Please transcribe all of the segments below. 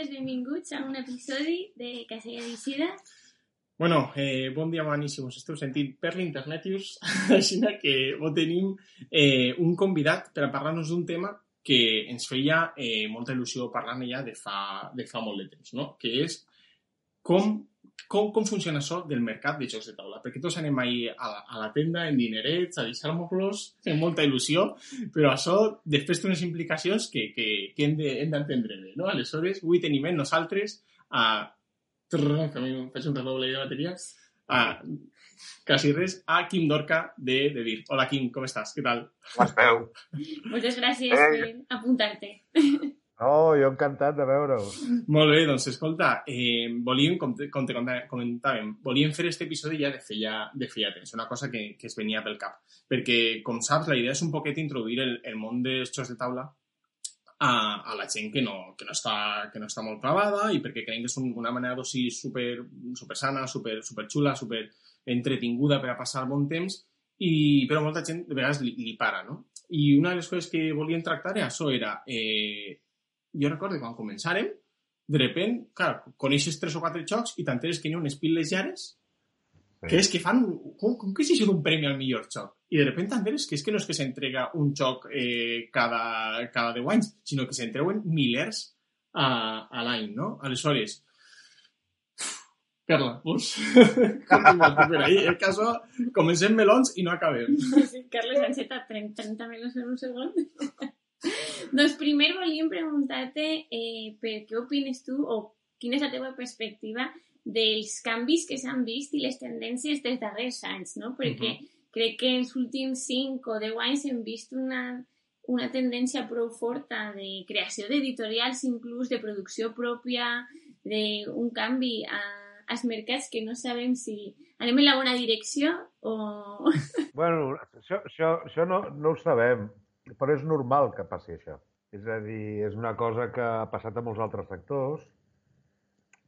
nosaltres, benvinguts a un episodi de Casella d'Eixida. Bueno, eh, bon dia, Mani, si vos esteu sentint per l'Internetius, així que vos tenim eh, un convidat per a parlar-nos d'un tema que ens feia eh, molta il·lusió parlant ja de fa, de fa molt de temps, no? que és com com, com funciona això del mercat de jocs de taula? Perquè tots anem ahir a la, a la tenda en dinerets, a deixar-nos-los, amb molta il·lusió, però això després té unes implicacions que, que, que hem d'entendre bé, no? Aleshores, avui tenim en nosaltres a... Trrr, que a mi faig un redoble de bateria. A, quasi res, a Quim Dorca de, de Dir. Hola, Quim, com estàs? Què tal? Com esteu? Moltes gràcies eh. per apuntar-te. Oh, jo encantat de veure-ho. Molt bé, doncs escolta, eh, volíem, com te, com te comentàvem, volíem fer aquest episodi ja de feia, de feia temps, una cosa que, que es venia pel cap. Perquè, com saps, la idea és un poquet introduir el, el món dels jocs de taula a, a la gent que no, que, no està, que no està molt clavada i perquè creiem que és un, una manera d'oci super, super sana, super, super xula, super entretinguda per a passar bon temps, i, però molta gent de vegades li, li para, no? I una de les coses que volíem tractar era això, era eh, jo recordo quan començàrem, de repent, clar, coneixes tres o quatre jocs i t'enteres que hi ha unes piles llares que és que fan... Com, com que és això d'un premi al millor joc? I de repente t'enteres que és que no és que s'entrega un joc eh, cada, cada 10 anys, sinó que s'entreuen milers a, a l'any, no? Aleshores, Carla, pues, tu per ahí. El caso, comencem melons i no acabem. Sí, Carles enceta 30, 30 melons en un segon. Doncs primer volíem preguntar-te eh, per què opines tu o quina és la teva perspectiva dels canvis que s'han vist i les tendències dels darrers anys, no? Perquè uh -huh. crec que en els últims 5 o 10 anys hem vist una, una tendència prou forta de creació d'editorials, inclús de producció pròpia, d'un canvi a, als mercats que no sabem si anem en la bona direcció o... Bueno, això, això, això no, no ho sabem. Però és normal que passi això. És a dir, és una cosa que ha passat a molts altres sectors.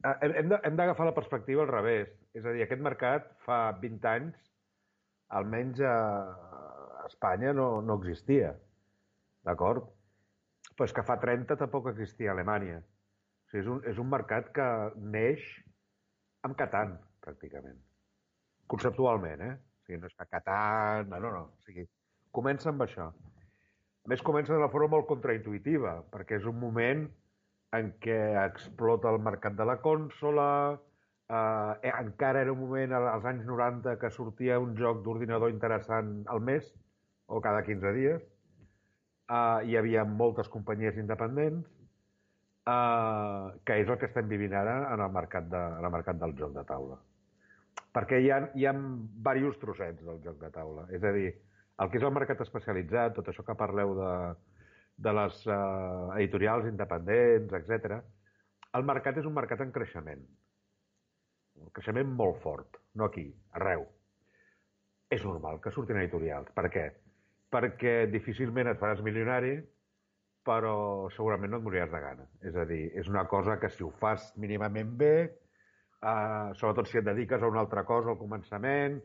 Eh, hem d'agafar la perspectiva al revés. És a dir, aquest mercat fa 20 anys, almenys a Espanya, no, no existia. D'acord? Però és que fa 30 tampoc existia a Alemanya. O sigui, és, un, és un mercat que neix amb Catan, pràcticament. Conceptualment, eh? O sigui, no és que Catan... No, no, no. O sigui, comença amb això. A més, comença d'una forma molt contraintuitiva, perquè és un moment en què explota el mercat de la consola, eh, encara era un moment als anys 90 que sortia un joc d'ordinador interessant al mes o cada 15 dies. Eh, hi havia moltes companyies independents, eh, que és el que estem vivint ara en el mercat, de, en el mercat del joc de taula. Perquè hi ha, hi ha diversos trossets del joc de taula. És a dir, el que és el mercat especialitzat, tot això que parleu de, de les uh, editorials independents, etc. El mercat és un mercat en creixement. Un creixement molt fort, no aquí, arreu. És normal que surtin editorials. Per què? Perquè difícilment et faràs milionari, però segurament no et moriràs de gana. És a dir, és una cosa que si ho fas mínimament bé, eh, sobretot si et dediques a una altra cosa al començament,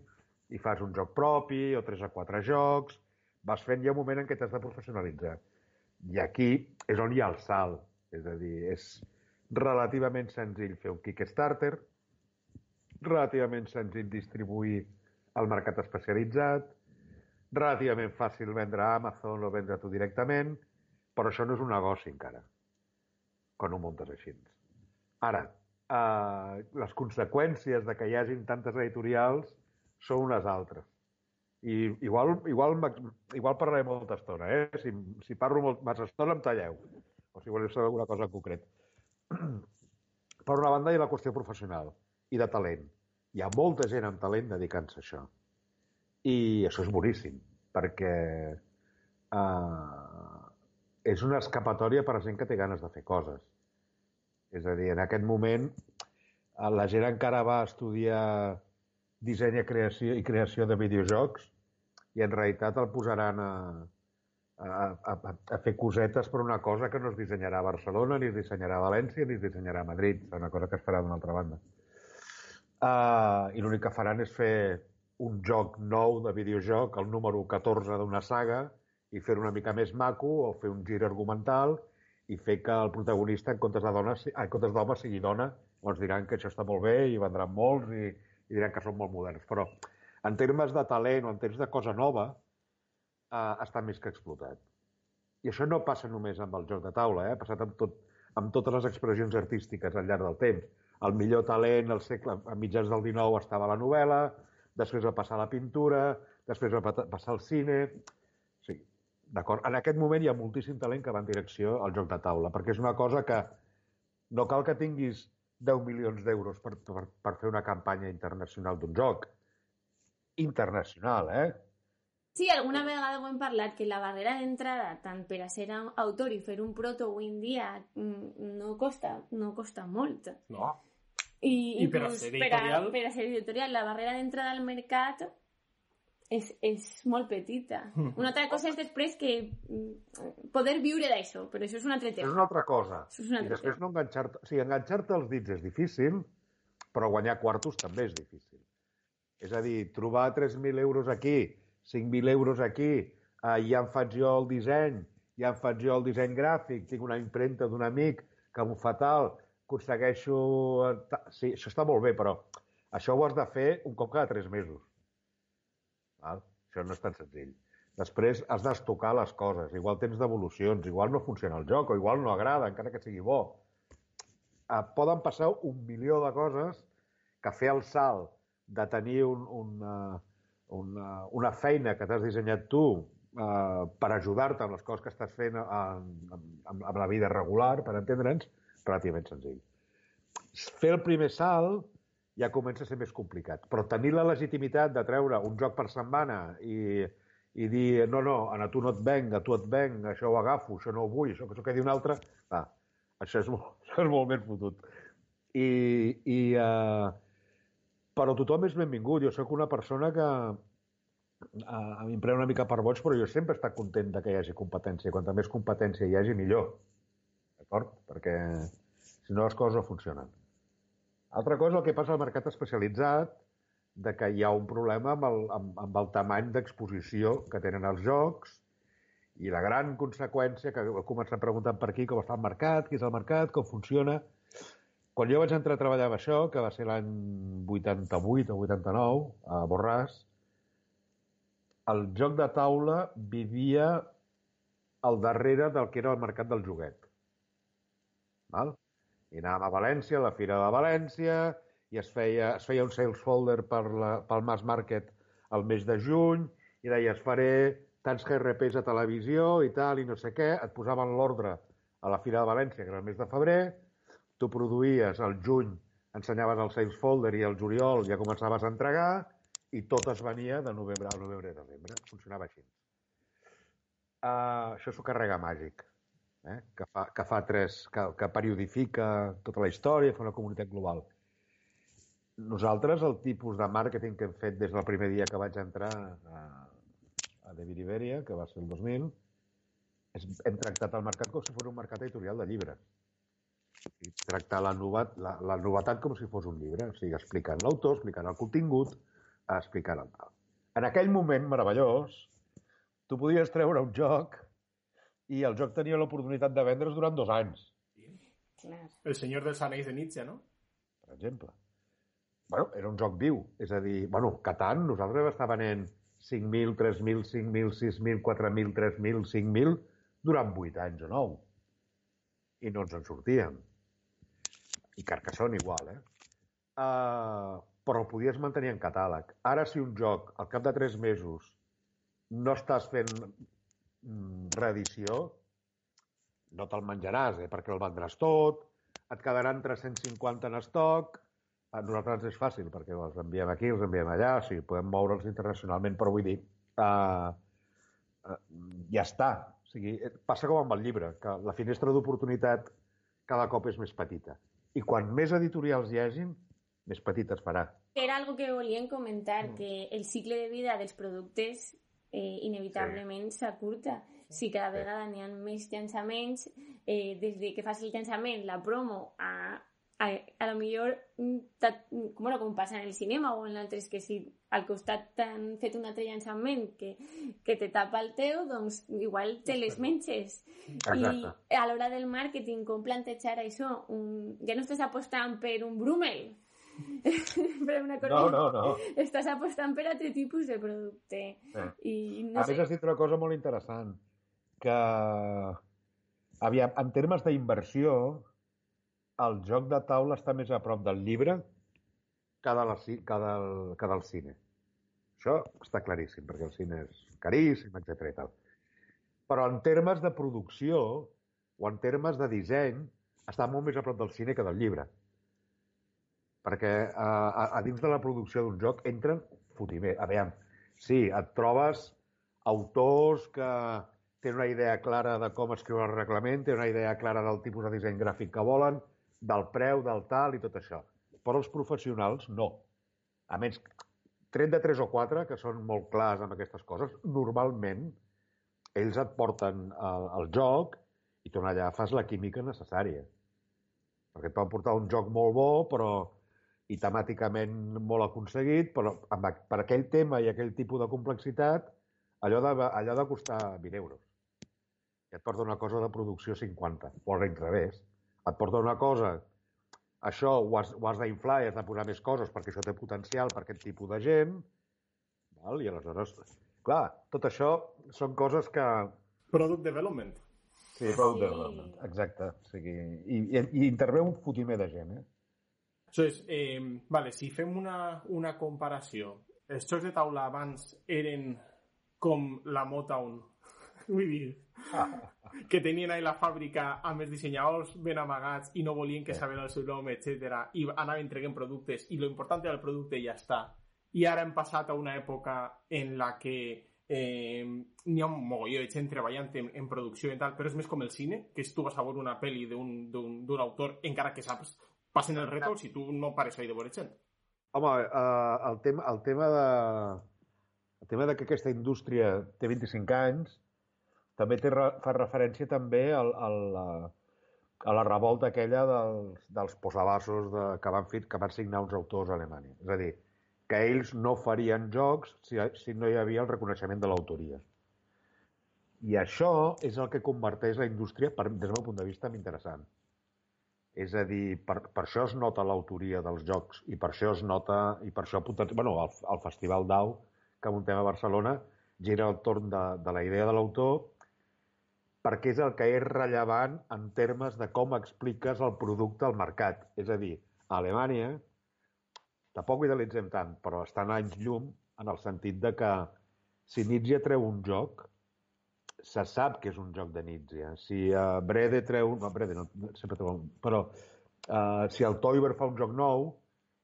i fas un joc propi o tres o quatre jocs, vas fent ja un moment en què t'has de professionalitzar. I aquí és on hi ha el salt. És a dir, és relativament senzill fer un Kickstarter, relativament senzill distribuir al mercat especialitzat, relativament fàcil vendre a Amazon o vendre tu directament, però això no és un negoci encara, quan ho muntes així. Ara, eh, les conseqüències de que hi hagin tantes editorials són unes altres. I igual, igual, igual parlaré molta estona, eh? Si, si parlo molt, massa estona em talleu. O si voleu saber alguna cosa en concret. Per una banda, hi ha la qüestió professional i de talent. Hi ha molta gent amb talent dedicant-se a això. I això és boníssim, perquè eh, és una escapatòria per a gent que té ganes de fer coses. És a dir, en aquest moment, eh, la gent encara va estudiar dissenya creació i creació de videojocs i en realitat el posaran a, a, a, a fer cosetes per una cosa que no es dissenyarà a Barcelona, ni es dissenyarà a València, ni es dissenyarà a Madrid, és una cosa que es farà d'una altra banda. Uh, I l'únic que faran és fer un joc nou de videojoc, el número 14 d'una saga, i fer una mica més maco, o fer un gir argumental, i fer que el protagonista en comptes de dona, en comptes d'home sigui dona, llavors diran que això està molt bé i vendran molts i, i diran que són molt moderns. Però en termes de talent o en termes de cosa nova, eh, està més que explotat. I això no passa només amb el joc de taula, eh? ha passat amb, tot, amb totes les expressions artístiques al llarg del temps. El millor talent al segle, a mitjans del XIX estava la novel·la, després va passar la pintura, després va passar el cine... Sí, d'acord. En aquest moment hi ha moltíssim talent que va en direcció al joc de taula, perquè és una cosa que no cal que tinguis 10 milions d'euros per, per, per fer una campanya internacional d'un joc. Internacional, eh? Sí, alguna vegada ho hem parlat, que la barrera d'entrada, tant per a ser autor i fer un proto avui en dia, mm, no costa, no costa molt. No. I, I per a ser editorial... Per a, per a ser editorial, la barrera d'entrada al mercat és, és molt petita. Mm. Una altra cosa és després que mm, poder viure d'això, però això és un altre tema. És una altra cosa. Això és un altre I després tema. no enganxar-te... O sigui, enganxar-te els dits és difícil, però guanyar quartos també és difícil. És a dir, trobar 3.000 euros aquí, 5.000 euros aquí, eh, ja em faig jo el disseny, ja em faig jo el disseny gràfic, tinc una impremta d'un amic que m'ho fa tal, aconsegueixo... eh, Sí, això està molt bé, però això ho has de fer un cop cada 3 mesos. Val? Això no és tan senzill. Després has d'estocar les coses. Igual tens devolucions, igual no funciona el joc, o igual no agrada, encara que sigui bo. Eh, poden passar un milió de coses que fer el salt de tenir un, una, una, una feina que t'has dissenyat tu eh, per ajudar-te amb les coses que estàs fent en, en, en la vida regular, per entendre'ns, relativament senzill. Fer el primer salt ja comença a ser més complicat. Però tenir la legitimitat de treure un joc per setmana i, i dir no, no, a tu no et venc, a tu et venc, això ho agafo, això no ho vull, això que s'ho quedi un altre, va, això és molt, això és molt més fotut. I, i uh, però tothom és benvingut. Jo sóc una persona que uh, a mi em pren una mica per boig, però jo sempre he estat content de que hi hagi competència. Quanta més competència hi hagi, millor. D'acord? Perquè si no les coses no funcionen. Altra cosa, el que passa al mercat especialitzat, de que hi ha un problema amb el, amb, amb el tamany d'exposició que tenen els jocs i la gran conseqüència, que he començat preguntant per aquí com està el mercat, què és el mercat, com funciona. Quan jo vaig entrar a treballar amb això, que va ser l'any 88 o 89, a Borràs, el joc de taula vivia al darrere del que era el mercat del joguet. Val? I anàvem a València, a la Fira de València, i es feia, es feia un sales folder per la, pel Mass Market el mes de juny, i deies, faré tants GRPs a televisió i tal, i no sé què, et posaven l'ordre a la Fira de València, que era el mes de febrer, tu produïes el juny, ensenyaves el sales folder i el juliol ja començaves a entregar, i tot es venia de novembre a novembre a desembre. Funcionava així. Uh, això s'ho carrega màgic eh? que, fa, que fa tres, que, que periodifica tota la història, fa una comunitat global. Nosaltres, el tipus de màrqueting que hem fet des del primer dia que vaig entrar a, a David Iberia, que va ser el 2000, és, hem tractat el mercat com si fos un mercat editorial de llibres. I tractar la, novet, la, la novetat com si fos un llibre, o sigui, explicant l'autor, explicant el contingut, explicant el tal. En aquell moment meravellós, tu podies treure un joc i el joc tenia l'oportunitat de vendre's durant dos anys, Clar. El senyor dels anells de Nietzsche, no? per exemple. bueno, era un joc viu. És a dir, bueno, Catan, nosaltres vam estar venent 5.000, 3.000, 5.000, 6.000, 4.000, 3.000, 5.000 durant 8 anys o 9. I no ens en sortíem. I Carcassonne igual, eh? Uh, però el podies mantenir en catàleg. Ara, si un joc, al cap de 3 mesos, no estàs fent reedició, no te'l menjaràs, eh? perquè el vendràs tot, et quedaran 350 en estoc, a nosaltres ens és fàcil, perquè els enviem aquí, els enviem allà, o sigui, podem moure'ls internacionalment, però vull dir, uh, uh, ja està. O sigui, eh, passa com amb el llibre, que la finestra d'oportunitat cada cop és més petita. I quan més editorials hi hagin, més petita es farà. Era algo que volíem comentar, que el cicle de vida dels productes eh, inevitablement s'acurta. Si cada vegada n'hi ha més llançaments, eh, des de que fas el llançament, la promo, a a, a lo millor mm, bueno, com passa en el cinema o en altres que si al costat t'han fet un altre llançament que, que te tapa el teu, doncs igual te les menges. Exacte. I a l'hora del màrqueting, com plantejar això? Un, ja no estàs apostant per un Brummel, per una cosa. No, no, no. Estàs apostant per altre tipus de producte. Eh. I No a sé, més, has dit una cosa molt interessant, que, aviam, en termes d'inversió, el joc de taula està més a prop del llibre que, de la, que, del, que del cine. Això està claríssim, perquè el cine és caríssim, etc. i tal. Però en termes de producció o en termes de disseny, està molt més a prop del cine que del llibre. Perquè eh, a, a dins de la producció d'un joc entren fotimer. A veure, sí, et trobes autors que tenen una idea clara de com escriure el reglament, tenen una idea clara del tipus de disseny gràfic que volen, del preu, del tal i tot això. Però els professionals no. A menys, tret de tres o quatre, que són molt clars amb aquestes coses, normalment ells et porten el, el joc i tu allà fas la química necessària. Perquè et poden portar un joc molt bo, però i temàticament molt aconseguit, però amb, per aquell tema i aquell tipus de complexitat, allò de, allò de costar 20 euros. I et porta una cosa de producció 50, o al revés. Et porta una cosa, això ho has, ho has d'inflar i has de posar més coses perquè això té potencial per aquest tipus de gent, val? i aleshores, clar, tot això són coses que... Product development. Sí, product development, exacte. O sigui, i, i, i intervé un fotimer de gent, eh? És, eh, vale, si fem una, una comparació, els jocs de taula abans eren com la Motown, vull dir, que tenien ahí la fàbrica amb els dissenyadors ben amagats i no volien que saber el seu nom, etc. i anaven treguent productes i lo important era el producte i ja està. I ara hem passat a una època en la que eh, n'hi ha un mogolló de gent treballant en, en producció i tal, però és més com el cine, que és tu vas a veure una pel·li d'un autor, encara que saps, passen els rètols i tu no pares ahí de veure gent. Home, eh, el, tema, el tema de el tema de que aquesta indústria té 25 anys també té, fa referència també al, al, a, a la revolta aquella dels, dels posabassos de, que, van fer, que van signar uns autors a Alemanya. És a dir, que ells no farien jocs si, si no hi havia el reconeixement de l'autoria. I això és el que converteix la indústria, per, des del meu punt de vista, en interessant. És a dir, per, per això es nota l'autoria dels jocs i per això es nota, i per això bueno, el, el Festival DAU que muntem a Barcelona gira al torn de, de la idea de l'autor perquè és el que és rellevant en termes de com expliques el producte al mercat. És a dir, a Alemanya, tampoc ho idealitzem tant, però estan anys llum en el sentit de que si Nietzsche treu un joc, se sap que és un joc de Nietzsche. Si uh, Brede treu... No, Brede no, sempre treu un... Però uh, si el Toiber fa un joc nou,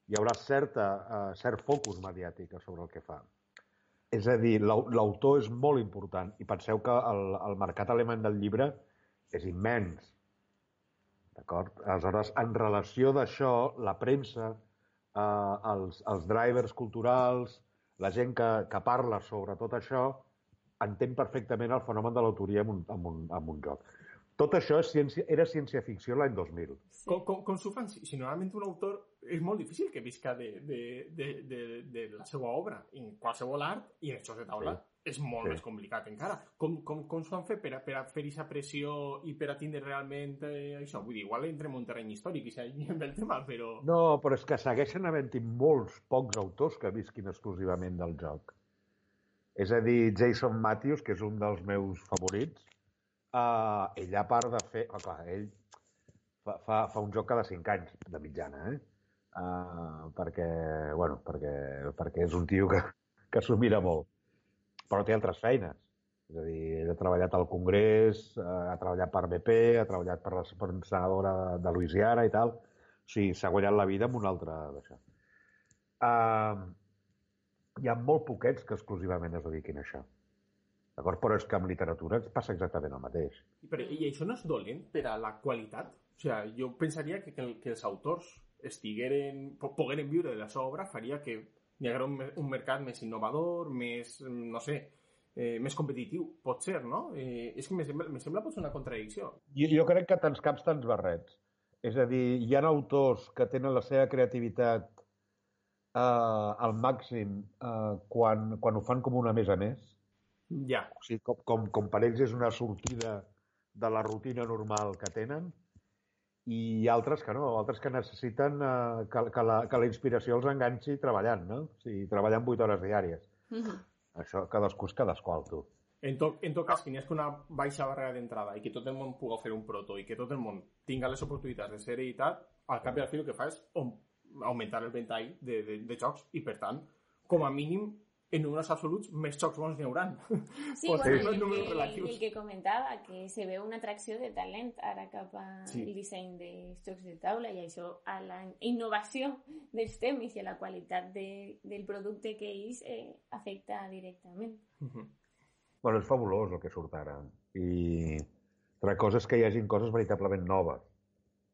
hi haurà certa, uh, cert focus mediàtic sobre el que fa. És a dir, l'au- l'autor és molt important i penseu que el, el mercat alemany del llibre és immens. D'acord? Aleshores, en relació d'això, la premsa, eh, els, els drivers culturals, la gent que, que parla sobre tot això, entén perfectament el fenomen de l'autoria en, un, en, un, en un joc. Tot això és ciència, era ciència-ficció l'any 2000. Sí. Com, com, com s'ho fan? Si, si normalment un autor és molt difícil que visca de, de, de, de, de la seva obra en qualsevol art i en això de taula Sí. és molt Sí. més complicat encara. Com, com, com s'ho han fet per a, per a fer aquesta pressió i per a tindre realment eh, això? Vull dir, igual entrem en un terreny històric i s'alliem el tema, però... No, però és que segueixen havent-hi molts pocs autors que visquin exclusivament del joc. És a dir, Jason Matthews, que és un dels meus favorits, uh, ell a part de fer... Oh, clar, ell fa, fa, fa un joc cada 5 anys, de mitjana, eh? Uh, perquè, bueno, perquè, perquè és un tio que, que s'ho mira molt. Però té altres feines. És a dir, ell ha treballat al Congrés, eh, ha treballat per BP, ha treballat per la senadora de, de Louisiana i tal. O sigui, s'ha guanyat la vida amb un altre d'això. Uh, hi ha molt poquets que exclusivament es dediquin a això. D'acord? Però és que amb literatura passa exactament el mateix. Però, I això no és dolent per a la qualitat? O sigui, jo pensaria que, que, que els autors estigueren, po- pogueren viure de la seva obra faria que hi haguera un, un mercat més innovador, més, no sé, eh, més competitiu. Pot ser, no? Eh, és que me sembla, me sembla potser una contradicció. Jo, jo crec que tants caps, tants barrets. És a dir, hi ha autors que tenen la seva creativitat eh, al màxim eh, quan, quan ho fan com una més a més. Ja. O sigui, com, com, com per ells és una sortida de la rutina normal que tenen i altres que no, altres que necessiten eh, que, que, la, que la inspiració els enganxi treballant, no? O sigui, treballant 8 hores diàries. Uh -huh. Això cadascú és cadascú, tu. En tot, en tot cas, que n'hi ha una baixa barrera d'entrada i que tot el món pugui fer un proto i que tot el món tinga les oportunitats de ser editat, al cap i al fi el que fa és augmentar el ventall de, de, de jocs i, per tant, com a mínim, en números absoluts, més jocs bons n'hi haurà. Sí, bueno, els el, que, relatius. el que comentava, que se veu una atracció de talent ara cap al Sí. disseny de jocs de taula i això a la innovació dels temes i a la qualitat de, del producte que ells eh, afecta directament. Mhm. Bueno, és fabulós el que surt ara. I altra cosa és que hi hagin coses veritablement noves.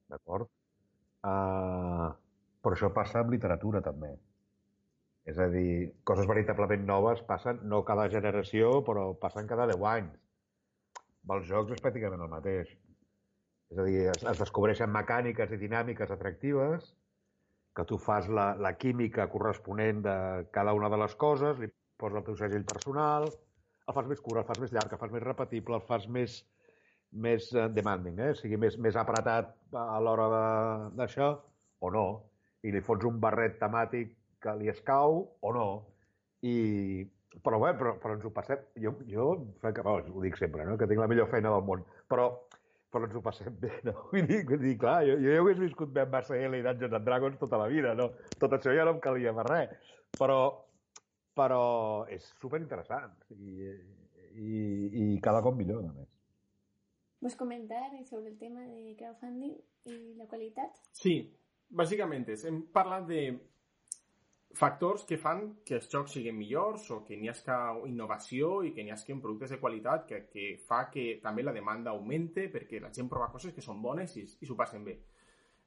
D'acord? Uh, però això passa amb literatura, també. És a dir, coses veritablement noves passen no cada generació, però passen cada 10 anys. Amb els jocs és pràcticament el mateix. És a dir, es, es descobreixen mecàniques i dinàmiques atractives, que tu fas la, la química corresponent de cada una de les coses, li poses el teu segell personal, el fas més curt, el fas més llarg, el fas més repetible, el fas més, més eh, demanding, eh? o sigui, més, més apretat a l'hora d'això, o no. I li fots un barret temàtic que li escau, o no. I... Però bé, però, però ens ho passem... Jo, jo francament, ho dic sempre, no? que tinc la millor feina del món, però, però ens ho passem bé, no? Vull dir, vull dir clar, jo, jo ja hagués viscut bé amb Marcel i Dungeons and Dragons tota la vida, no? Tot això ja no em calia per res. Però, però és superinteressant i, i, i cada cop millor, a més. Vols comentar sobre el tema de crowdfunding i la qualitat? Sí, bàsicament és, hem parlat de factors que fan que els jocs siguin millors o que n'hi hagi innovació i que n'hi hagi productes de qualitat que, que fa que també la demanda augmente perquè la gent prova coses que són bones i, i s'ho passen bé.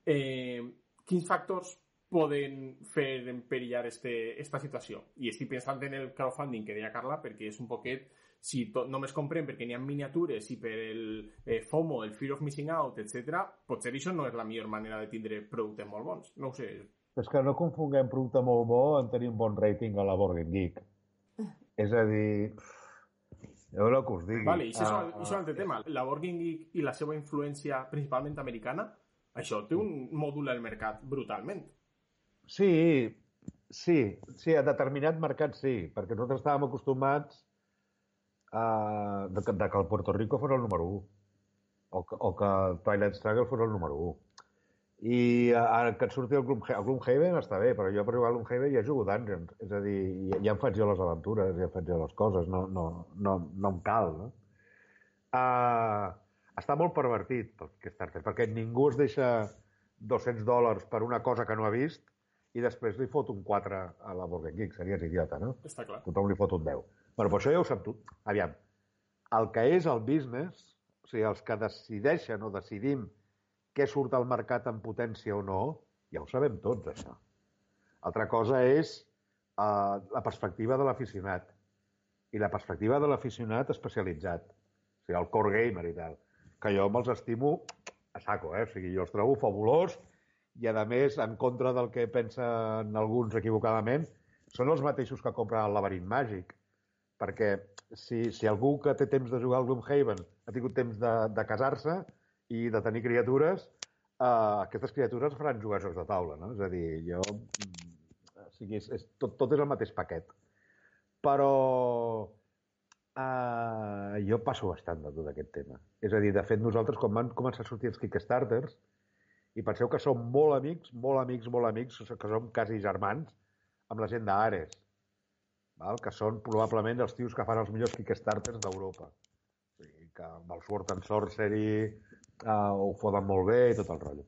Eh, quins factors poden fer emperillar este, esta situació? I estic pensant en el crowdfunding que deia Carla perquè és un poquet si tot, només comprem perquè n'hi ha miniatures i per el eh, FOMO, el Fear of Missing Out, etc., potser això no és la millor manera de tindre productes molt bons. No ho sé. És que no confonguem producte molt bo en tenir un bon rating a la Board Game Geek. És a dir, jo el que us digui. Vale, això, Ah, és un altre tema. La Board Game Geek i la seva influència principalment americana, això té un mòdul al mercat brutalment. Sí, sí, sí, a determinat mercat sí, perquè nosaltres estàvem acostumats a, de, de que el Puerto Rico fos el número 1 o o que Twilight Struggle fos el número 1. I ara que et surti el, Gloomha el Gloomhaven està bé, però jo per jugar al Gloomhaven ja jugo Dungeons. És a dir, ja, ja em faig jo les aventures, ja faig jo les coses, no, no, no, no em cal, no? Uh, està molt pervertit pel Kickstarter, perquè ningú es deixa 200 dòlars per una cosa que no ha vist i després li fot un 4 a la Burger Geek. Series idiota, no? Està clar. Tothom li fot un 10. Bueno, però això ja ho sap tu. Aviam, el que és el business, o sigui, els que decideixen o decidim què surt al mercat en potència o no, ja ho sabem tots, això. Altra cosa és uh, la perspectiva de l'aficionat. I la perspectiva de l'aficionat especialitzat. O sigui, el core gamer i tal. Que jo me'ls estimo a saco, eh? O sigui, jo els trobo fabulós i, a més, en contra del que pensen alguns equivocadament, són els mateixos que compren el laberint màgic. Perquè si, si algú que té temps de jugar al Gloomhaven ha tingut temps de, de casar-se i de tenir criatures, eh, aquestes criatures faran jugar jocs de taula, no? És a dir, jo... mm, O sigui, és, és, tot, tot és el mateix paquet. Però eh, jo passo bastant de tot aquest tema. És a dir, de fet, nosaltres, quan van començar a sortir els Kickstarters, i penseu que som molt amics, molt amics, molt amics, que som quasi germans, amb la gent d'Ares, val? que són probablement els tios que fan els millors Kickstarters d'Europa. O sigui, que amb el Sword and Sorcery uh, ho foden molt bé i tot el rotllo.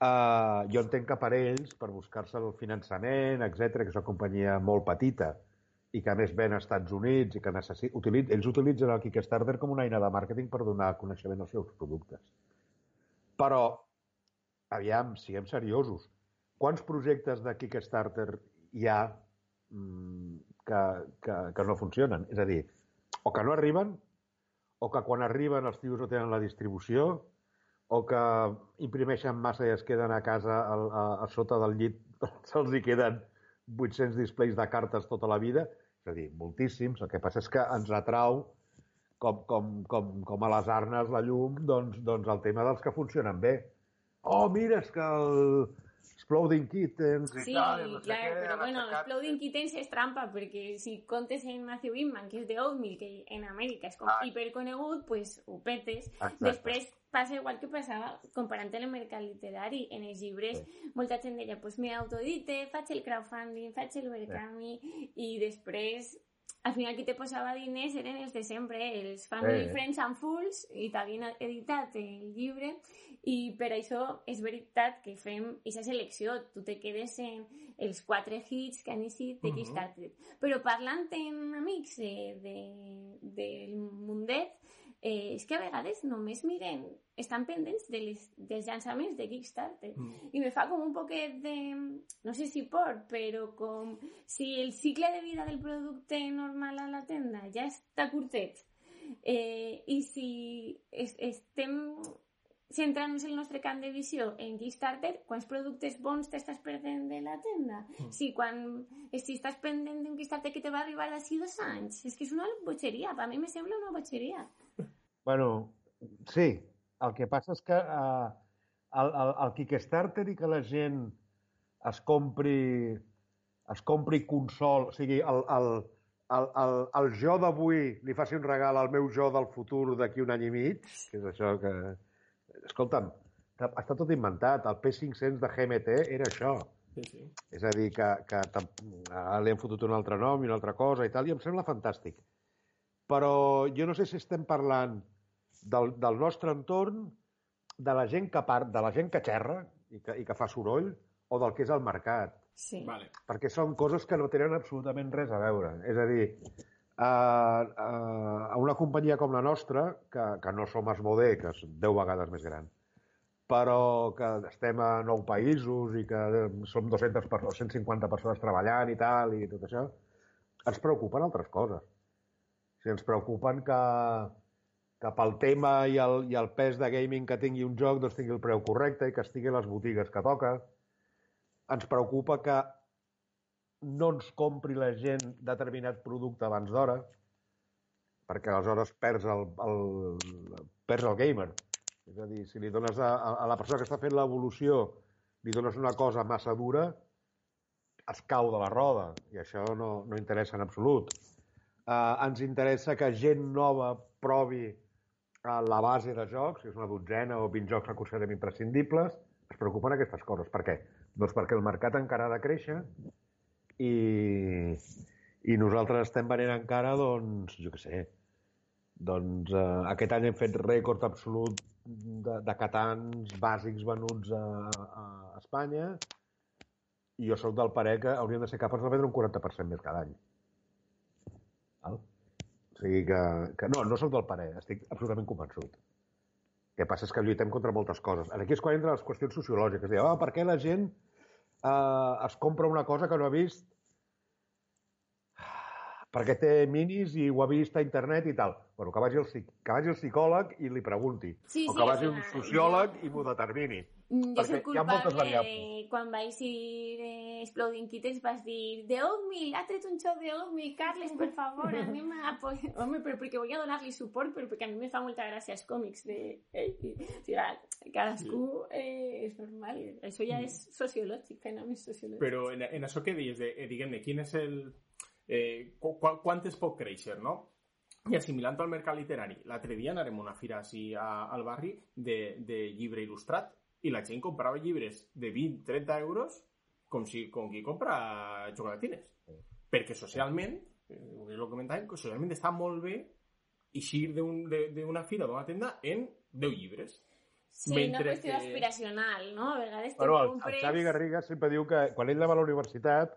Uh, jo entenc que per ells, per buscar-se el finançament, etc, que és una companyia molt petita i que a més ven als Estats Units i que necessit... Utilitz... ells utilitzen el Kickstarter com una eina de màrqueting per donar coneixement als seus productes. Però, aviam, siguem seriosos. Quants projectes de Kickstarter hi ha mm, que, que, que no funcionen? És a dir, o que no arriben, o que quan arriben els tios no tenen la distribució, o que imprimeixen massa i es queden a casa a, a, a sota del llit, se'ls hi queden 800 displays de cartes tota la vida, és a dir, moltíssims. El que passa és que ens atrau com, com, com, com a les arnes la llum, doncs, doncs el tema dels que funcionen bé. Oh, mira, és que el, Exploding Kittens sí, tal, i no sé clar, què, però bueno, aixecat- Exploding Kittens és trampa, perquè si comptes en Matthew Inman, que és de Oatmeal, que en Amèrica és com Ah. hiperconegut, pues ho petes. Exacte. Després passa igual que passava comparant el mercat literari. En els llibres, molta gent deia, pues me autoedite, faig el crowdfunding, faig el Berkami, i després al final qui te posava diners eren els de sempre, eh? els Family, Eh. Friends and Fools, i t'havien editat el llibre, i per això és veritat que fem aquesta selecció. Tu te quedes en els quatre hits que han eixit de Mhm. Kickstarter. Però parlant amb amics eh, de, del mundet, eh, és que a vegades només miren, estan pendents de les, dels llançaments de Kickstarter. Mm. I me fa com un poquet de, no sé si por, però com si el cicle de vida del producte normal a la tenda ja està curtet eh, i si es, estem centrant-nos el nostre camp de visió en Kickstarter, quants productes bons t'estàs perdent de la tenda? Mm. Si quan si estàs pendent d'un Kickstarter que te va arribar d'ací dos anys, és que és una botxeria, per mi me sembla una botxeria. Bueno, sí. El que passa és que uh, el, el, el Kickstarter i que la gent es compri es compri consol, o sigui, el, el, el, el, el jo d'avui li faci un regal al meu jo del futur d'aquí un any i mig, que és això que... Escolta'm, està tot inventat. El P500 de GMT era això. Sí, sí. És a dir, que, que li han fotut un altre nom i una altra cosa i tal, i em sembla fantàstic. Però jo no sé si estem parlant del, del nostre entorn, de la gent que part, de la gent que xerra i que, i que fa soroll, o del que és el mercat. Sí. Vale. Perquè són coses que no tenen absolutament res a veure. És a dir, a, a, a una companyia com la nostra, que, que no som Asmodee, que és 10 vegades més gran, però que estem a 9 països i que som 200 per, o 150 persones treballant i tal, i tot això, ens preocupen altres coses. Sigui, ens preocupen que, que pel tema i el, i el pes de gaming que tingui un joc doncs tingui el preu correcte i que estigui a les botigues que toca. Ens preocupa que no ens compri la gent determinat producte abans d'hora, perquè aleshores perds el, el, perds el gamer. És a dir, si li dones a, a la persona que està fent l'evolució, li dones una cosa massa dura, es cau de la roda, i això no, no interessa en absolut. Uh, ens interessa que gent nova provi uh, la base de jocs, que és una dotzena o 20 jocs que considerem imprescindibles, es preocupen aquestes coses. Per què? Doncs perquè el mercat encara ha de créixer i, i nosaltres estem venent encara, doncs, jo què sé, doncs eh, aquest any hem fet rècord absolut de, de catans bàsics venuts a, a Espanya i jo sóc del parer que hauríem de ser capaços de vendre un 40% més cada any. Val? O sigui que, que no, no sóc del parer, estic absolutament convençut. El que passa és que lluitem contra moltes coses. Aquí és quan entren les qüestions sociològiques. Diu, ah, per què la gent eh, es compra una cosa que no ha vist perquè té minis i ho ha vist a internet i tal. Bueno, que vagi psic- que vagi al psicòleg i li pregunti. Sí, o sí, que és vagi un sociòleg i m'ho determini. Jo Perquè soc hi ha moltes culpable variables. quan vaig ir eh, Exploding Kittens vas dir de Oatmeal, ha tret un show de Oatmeal, Carles, per favor, a apoyar. Home, però perquè voy a donar-li suport, però perquè a mi me fa molta gràcia els còmics de... Eh, o sigui, cadascú eh, és normal, això ja és sociològic, fenomen sociològic. Però en, en això que dius, de, eh, diguem-ne, quin és el... Eh, qu quant es pot créixer, no? I assimilant al mercat literari. L'altre dia anarem a una fira així a, al barri de, de llibre il·lustrat i la gent comprava llibres de 20-30 euros com, si, com qui compra xocolatines. Perquè socialment, eh, és el que comentàvem, que socialment està molt bé eixir d'una fira, d'una tenda, en 10 llibres. sí, una mentre qüestió que- aspiracional, no? A vegades Bueno, el, compres... el Xavi Garriga sempre diu que quan ell anava a la universitat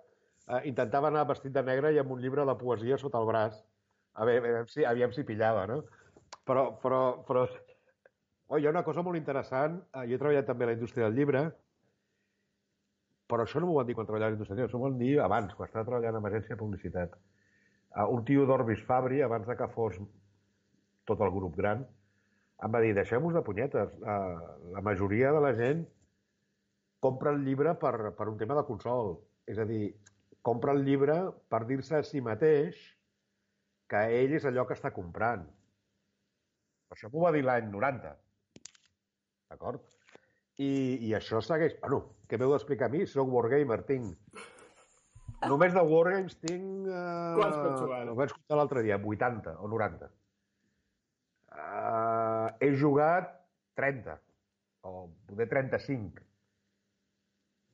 eh, intentava anar vestit de negre i amb un llibre de poesia sota el braç. A veure, aviam si, aviam si pillava, no? Però, però, però... Oh, hi ha una cosa molt interessant. Eh, jo he treballat també a la indústria del llibre, però això no m'ho van dir quan treballava a indústria això m'ho van dir abans, quan estava treballant en agència de publicitat. Uh, un tio d'Orbis Fabri, abans de que fos tot el grup gran, em va dir, deixem-vos de punyetes. Uh, la majoria de la gent compra el llibre per, per un tema de consol. És a dir, compra el llibre per dir-se a si mateix que ell és allò que està comprant. Això m'ho va dir l'any 90. D'acord? I, I això segueix... Bueno, què m'heu d'explicar a mi? Soc wargamer, tinc... Només de wargames tinc... Uh, Quants pots jugar? Ho vaig comptar l'altre dia, 80 o 90. Uh, he jugat 30, o poder 35.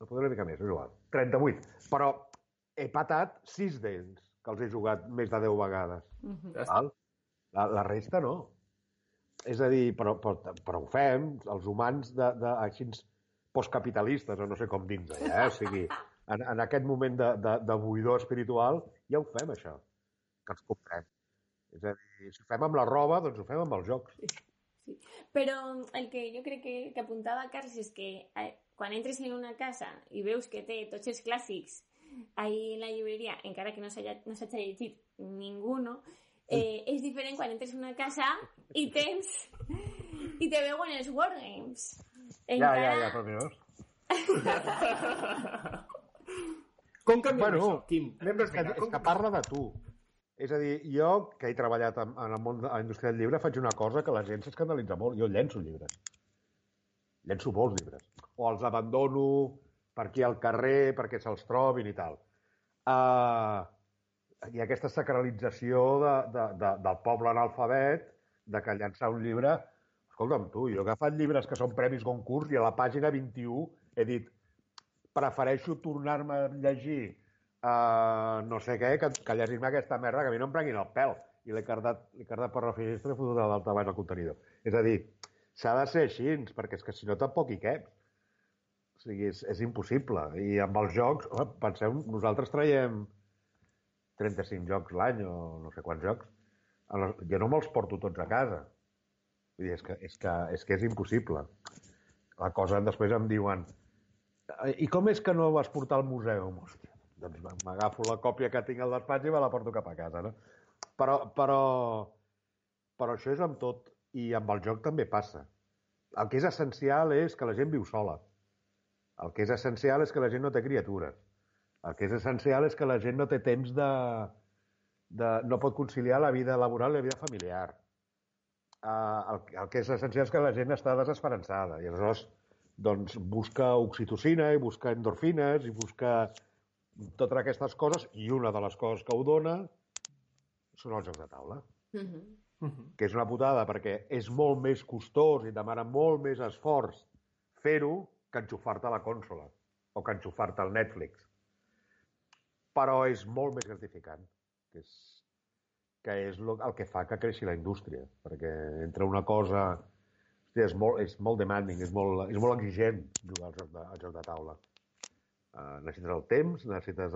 No podré una mica més, he jugat. 38. Però he patat 6 d'ells, que els he jugat més de 10 vegades. Està. Val? La, la resta no. És a dir, però, però, però ho fem, els humans de, de, així postcapitalistes, o no sé com dir eh? O sigui, en, en aquest moment de, de, de buidor espiritual ja ho fem, això, que ens comprem. És a dir, si ho fem amb la roba, doncs ho fem amb els jocs. Sí. Però el que jo crec que, que apuntava Carles és que eh, quan entres en una casa i veus que té tots els clàssics ahí en la llibreria, encara que no s'hagi no llegit ningú, no? Eh, és diferent quan entres en una casa i tens i te veuen els wargames. Ja, ja, ja, però veus? Com canviem Bueno, això, Quim? Anem és que, és que parla de tu. És a dir, jo, que he treballat en, en el món de la indústria del llibre, faig una cosa que la gent s'escandalitza molt. Jo llenço llibres. Llenço molts llibres. O els abandono per aquí al carrer perquè se'ls trobin i tal. Uh, hi ha aquesta sacralització de, de, de, del poble analfabet de que llançar un llibre... Escolta'm, tu, jo he agafat llibres que són premis concurs i a la pàgina 21 he dit prefereixo tornar-me a llegir uh, no sé què que, que llegir-me aquesta merda que a mi no em prenguin el pèl. I l'he cardat, cardat per la finestra i fotut a l'alta baix al contenidor. És a dir, s'ha de ser així, perquè és que si no tampoc hi cap. O sigui, és, és impossible. I amb els jocs, penseu, nosaltres traiem 35 jocs l'any o no sé quants jocs. Jo no me'ls porto tots a casa. Vull dir, és que és, que, és, que és impossible. La cosa, després em diuen "Eh, i com és que no vas portar al museu? Hòstia, doncs m'agafo la còpia que tinc al despatx i me la porto cap a casa, no? Però, però, però això és amb tot. I amb el joc també passa. El que és essencial és que la gent viu sola. El que és essencial és que la gent no té criatures. El que és essencial és que la gent no té temps de... de no pot conciliar la vida laboral i la vida familiar. Uh, el, el que és essencial és que la gent està desesperançada i aleshores doncs, busca oxitocina i busca endorfines i busca totes aquestes coses i una de les coses que ho dona són els jocs de taula Mhm. que és una putada perquè és molt més costós i demana molt més esforç fer-ho que enxufar-te a la consola o que enxufar-te al Netflix. Però és molt més gratificant, que és, que és lo, el que fa que creixi la indústria, perquè entre una cosa... Hòstia, és, molt, és molt demanding, és molt, és molt exigent jugar al joc de, al joc de taula. Uh, necessites el temps, necessites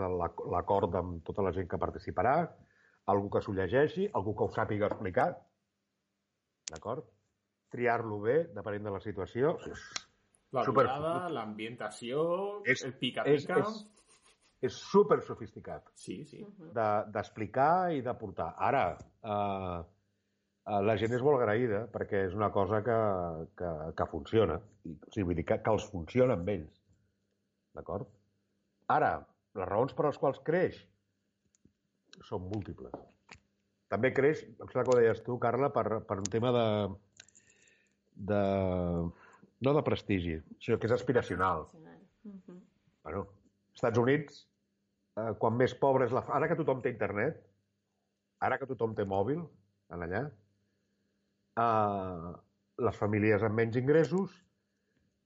l'acord amb tota la gent que participarà, algú que s'ho llegeixi, algú que ho sàpiga explicar, d'acord? Triar-lo bé, depenent de la situació. La mirada, l'ambientació, el pica-pica... és, és super sofisticat Sí, sí. de- d'explicar i de portar. Ara, eh, eh, la gent és molt agraïda perquè és una cosa que, que, que funciona. I, o sigui, vull dir que, que els funciona amb ells. D'acord? Ara, les raons per les quals creix són múltiples. També creix, em sembla que ho deies tu, Carla, per, per un tema de, de... no de prestigi, sinó que és aspiracional. Mhm. Bueno, als Estats Units, eh, quan més pobre és la... Ara que tothom té internet, ara que tothom té mòbil, en allà, eh, les famílies amb menys ingressos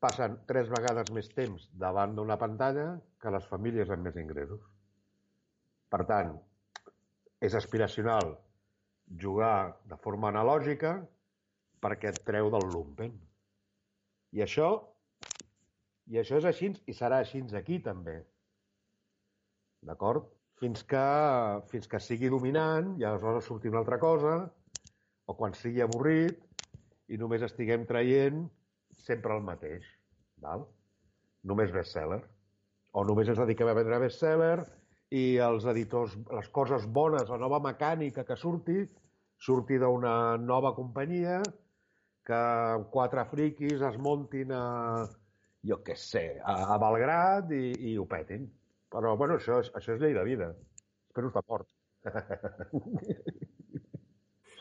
passen tres vegades més temps davant d'una pantalla que les famílies amb més ingressos. Per tant, és aspiracional jugar de forma analògica perquè et treu del lumpen. I això i això és així i serà així aquí també. D'acord? Fins que, fins que sigui dominant i aleshores surti una altra cosa o quan sigui avorrit i només estiguem traient sempre el mateix. Val? Només bestseller. O només ens dediquem a vendre bestseller i els editors, les coses bones, la nova mecànica que surti, surti d'una nova companyia que quatre friquis es muntin a, jo què sé, a, a Belgrat i, i ho petin. Però, bueno, això, és- això és llei de vida. Espero estar fort.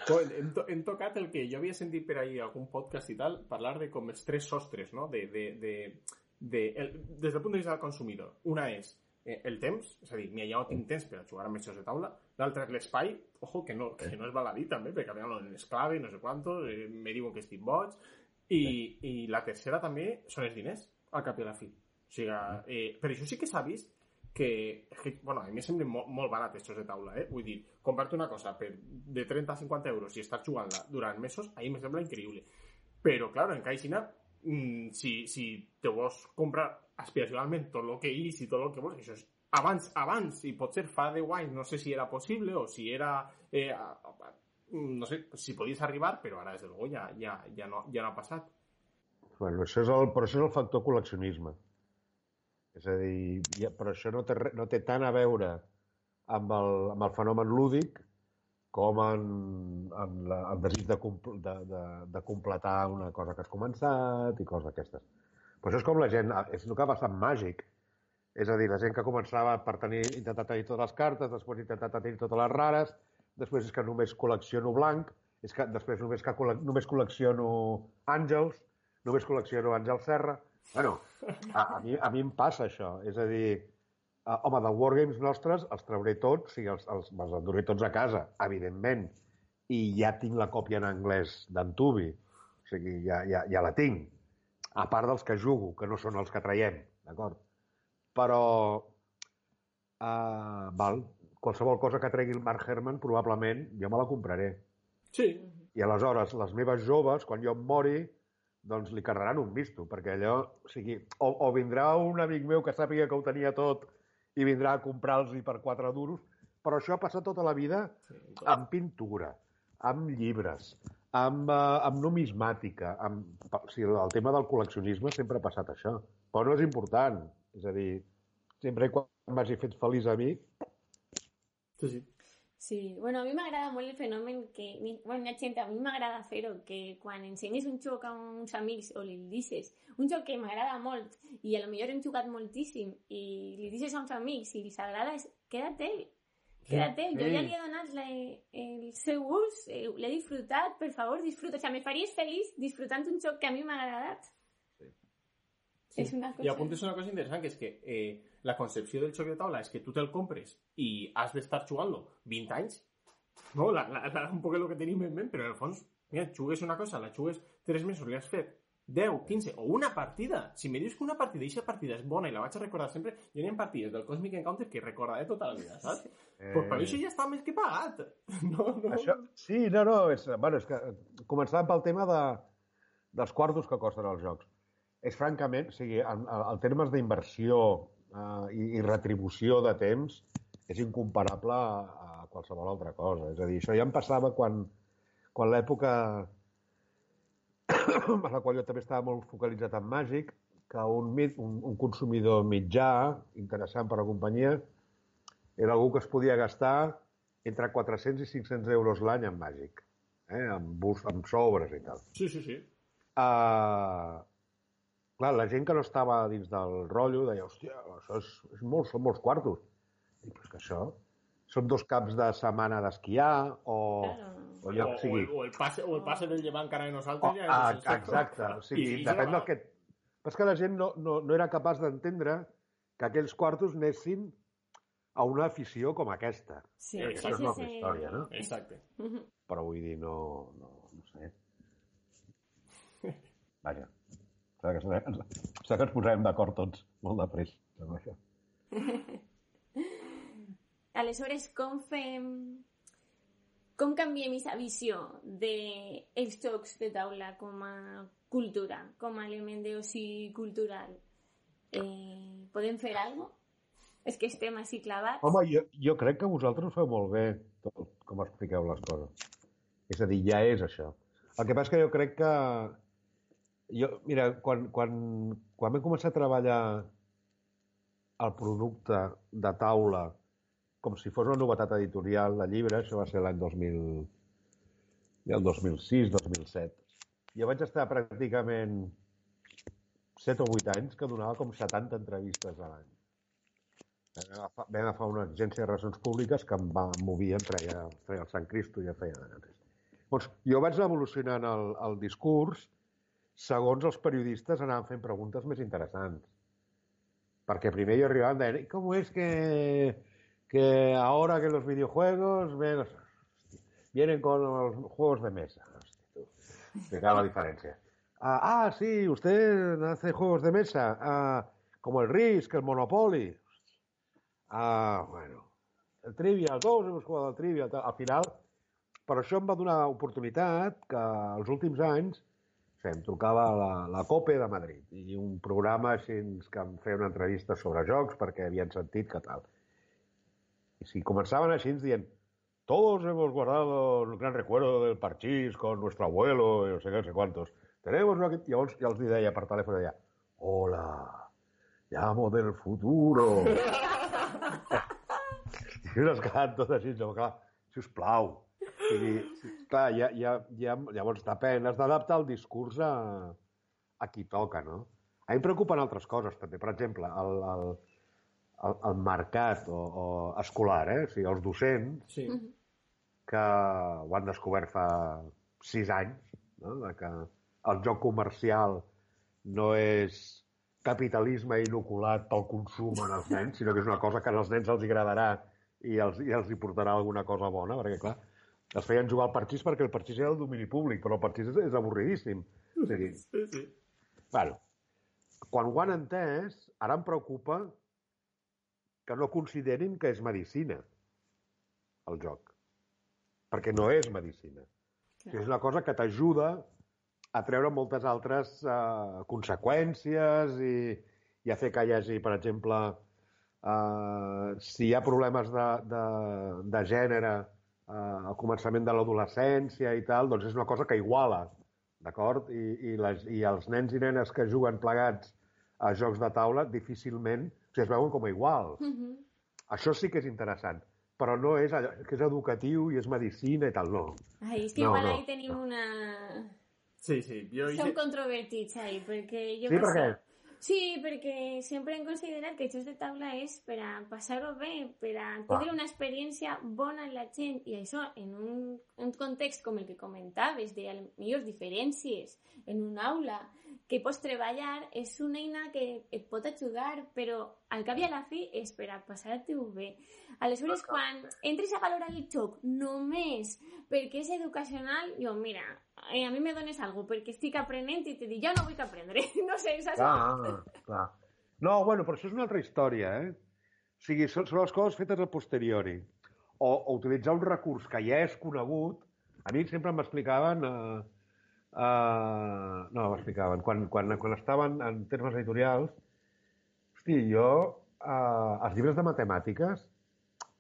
Joder, hem, to hem tocat el que jo havia sentit per ahir algun podcast i tal, parlar de com els tres sostres, no? De, de, de, de, el, des del punt de vista del consumidor. Una és eh, el temps, és a dir, mira, ja no tinc temps per a jugar amb jocs de taula. L'altra és l'espai, ojo, que no, que no és baladí també, perquè al final en esclave, no sé quantos, eh, me diuen que estic boig. I, I la tercera també són els diners, al cap i a la fi. O sigui, eh, per això sí que s'ha vist que, que, bueno, a mi em semblen molt, molt barats estos de taula, eh? Vull dir, comprar-te una cosa per, de 30 a 50 euros i estar jugant-la durant mesos, a mi em sembla increïble. Però, claro, en Caixina, mm, si, si te vols comprar aspiracionalment tot el que és i tot el que vols, això és abans, abans, i potser fa 10 anys, no sé si era possible o si era... Eh, no sé, si podies arribar, però ara, des de luego, ja, ja, ja, no, ja no ha passat. Bueno, això és el, però això és el factor col·leccionisme. És a dir, ja, però això no té, no té tant a veure amb el, amb el fenomen lúdic com en, en la, el desig de, de, de, de completar una cosa que has començat i coses d'aquestes. Però això és com la gent, és el que ha passat Màgic. És a dir, la gent que començava per tenir, intentar tenir totes les cartes, després intentar tenir totes les rares, després és que només col·lecciono blanc, és que després només, que col·lec- només col·lecciono àngels, només col·lecciono Àngel Serra. Bueno, a, a, mi, a mi em passa això. És a dir, uh, home, de Wargames nostres els trauré tots, o sigui, els, els, els enduré tots a casa, evidentment. I ja tinc la còpia en anglès d'en Tubi. O sigui, ja, ja, ja la tinc. A part dels que jugo, que no són els que traiem, d'acord? Però, uh, val, qualsevol cosa que tregui el Mark Herman, probablement jo me la compraré. Sí, I aleshores, les meves joves, quan jo em mori, doncs li carregaran un misto, perquè allò, o sigui, o, o vindrà un amic meu que sàpiga que ho tenia tot i vindrà a comprar-los per quatre duros, però això ha passat tota la vida amb pintura, amb llibres, amb, uh, amb numismàtica, amb, o sigui, el tema del col·leccionisme sempre ha passat això, però no és important, és a dir, sempre quan m'hagi fet feliç a mi, sí, sí. Sí, bueno, a mi m'agrada molt el fenomen que... Bueno, hi ha gent, a mi m'agrada fer-ho, que quan ensenyes un joc a uns amics o li dices un joc que m'agrada molt i a lo millor hem jugat moltíssim i li dices a uns amics i els agrada, és quédate, quédate. Jo ja li he donat la, el seu ús, eh, l'he disfrutat, per favor, disfruta. O sea, me faries feliç disfrutant un joc que a mi m'ha agradat. Sí. És una cosa... I apuntes una cosa interessant, que és que eh, la concepció del joc de taula és que tu te'l compres i has d'estar jugant-lo 20 anys. No? La, la, la, un poc el que tenim en ment, però en el fons, mira, jugues una cosa, la jugues 3 mesos, li has fet 10, 15 o una partida. Si me dius que una partida, aquesta partida és bona i la vaig a recordar sempre, jo n'hi ha partides del Cosmic Encounter que recordaré tota la vida, saps? Eh... Pues per això ja està més que pagat. No, no. Això, sí, no, no, és, bueno, és que començàvem pel tema de, dels quartos que costen els jocs. És francament, o sigui, en, en, en termes d'inversió eh, i, i retribució de temps, és incomparable a, a qualsevol altra cosa. És a dir, això ja em passava quan, quan l'època en la qual jo també estava molt focalitzat en màgic, que un, mit- un, un consumidor mitjà, interessant per a la companyia, era algú que es podia gastar entre 400 i 500 euros l'any en màgic, eh? amb, bus, amb sobres i tal. Sí, sí, sí. Uh, clar, la gent que no estava dins del rotllo deia, hòstia, això és, és molt, són molts quartos. I però és que això són dos caps de setmana d'esquiar o, Claro. o ja o, o sigui... o, el passe, o el passe del llevant cara de o, nosaltres ja ah, és això. exacte, o sigui, I- depèn del que... Però és que la gent no, no, no era capaç d'entendre que aquells quartos anessin a una afició com aquesta. Sí, Eh, Aquesta és una altra història, no? Exacte. Però vull dir, no... No, no sé. Vaja. Sembla que, sembla que ens posarem d'acord tots molt de pressa amb això. Aleshores, com fem... Com canviem aquesta visió dels jocs de taula com a cultura, com a element d'oci cultural? Eh, podem fer alguna cosa? És que estem així clavats? Home, jo, jo crec que vosaltres ho feu molt bé, tot, com expliqueu les coses. És a dir, ja és això. El que passa és que jo crec que... Jo, mira, quan, quan, quan vam començar a treballar el producte de taula com si fos una novetat editorial de llibre, això va ser l'any 2000, ja el 2006, 2007. jo vaig estar pràcticament 7 o 8 anys que donava com 70 entrevistes a l'any. Vam vam agafar una agència de relacions públiques que em va mover, em treia, treia el Sant Cristo i ja feia de Doncs jo vaig evolucionant el, el discurs segons els periodistes anaven fent preguntes més interessants. Perquè primer jo arribava i deia, com és que, que ahora que los videojuegos ven, vienen con los juegos de mesa? Hòstia, la diferència. Ah, ah, sí, usted hace juegos de mesa, ah, como el Risk, el Monopoly. Ah, bueno. El Trivial, todos hemos jugado al Trivial. Al final, per això em va donar oportunitat que els últims anys em trucava la, la COPE de Madrid i un programa així que em feia una entrevista sobre jocs perquè havien sentit que tal. I si començaven així ens dient todos hemos guardado el gran recuerdo del parchís con nuestro abuelo y no sé qué, no sé cuántos. Tenemos una... Llavors ja els deia per telèfon, deia, hola, llamo del futuro. I unes tot així, no, clar, sisplau. O sigui, clar, ja, ja, ja, llavors depèn, has d'adaptar el discurs a, a qui toca, no? A mi em preocupen altres coses, també. Per exemple, el, el, el, el mercat o, o escolar, eh? O sigui, els docents Sí. que ho han descobert fa sis anys, no? de que el joc comercial no és capitalisme inoculat pel consum en els nens, sinó que és una cosa que als nens els agradarà i els, i els hi portarà alguna cosa bona, perquè, clar, es feien jugar al parxís perquè el parxís era el domini públic, però el parxís és, és avorridíssim. O sigui, Sí, sí. bueno, quan ho han entès, ara em preocupa que no considerin que és medicina el joc. Perquè no és medicina. Clar. És una cosa que t'ajuda a treure moltes altres uh, conseqüències i, i a fer que hi hagi, per exemple, uh, si hi ha problemes de, de, de gènere uh, al començament de l'adolescència i tal, doncs és una cosa que iguala, d'acord? I, i, les, I els nens i nenes que juguen plegats a jocs de taula difícilment o sigui, es veuen com a iguals. Mhm. Això sí que és interessant, però no és allò, que és educatiu i és medicina i tal, no. Ai, és que No, igual no, ahí tenim no. una... Sí, sí. Jo Som controvertits ahí, perquè jo... Sí, per què? Sí, perquè sempre hem considerat que jocs de taula és per a passar-ho bé, per a una experiència bona en la gent, i això en un, un context com el que comentaves, de a lo millor diferències en un aula, que pots treballar, és una eina que et pot ajudar, però al cap i a la fi és per a passar-t'ho bé. Aleshores, quan entres a valorar el joc només perquè és educacional, jo, mira, eh, a mi me dones alguna perquè estic aprenent i te dic, jo no vull aprendre. No sé, saps? Clar, clar. No, bueno, però això és una altra història, eh? O sigui, són, són les coses fetes a posteriori. O, o utilitzar un recurs que ja és conegut. A mi sempre m'explicaven... Eh, eh, no, m'explicaven. Quan, quan, quan estaven en termes editorials, hosti, jo eh, els llibres de matemàtiques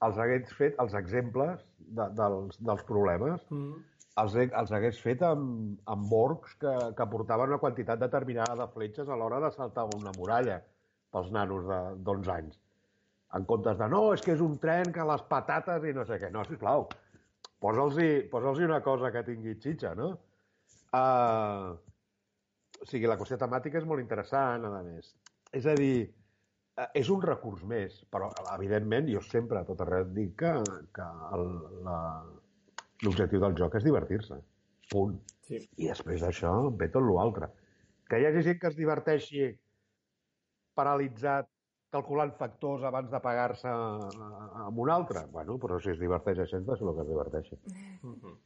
els hagués fet els exemples de, dels, dels problemes Mm. els, els hagués fet amb, amb morcs que, que portaven una quantitat determinada de fletxes a l'hora de saltar una muralla pels nanos de- d'11 anys. En comptes de, no, és que és un tren que les patates i no sé què. No, sisplau, posa'ls-hi posa una cosa que tingui xitxa, no? Uh, o sigui, la qüestió temàtica és molt interessant, a més. És a dir, és un recurs més, però, evidentment, jo sempre, a tot arreu, dic que, que el, la, l'objectiu del joc és divertir-se. Punt. Sí. I després d'això ve tot l'altre. Que hi hagi gent que es diverteixi paralitzat calculant factors abans de pagar-se amb un altre. Bueno, però si es diverteix així, és el que es diverteixi. Mhm.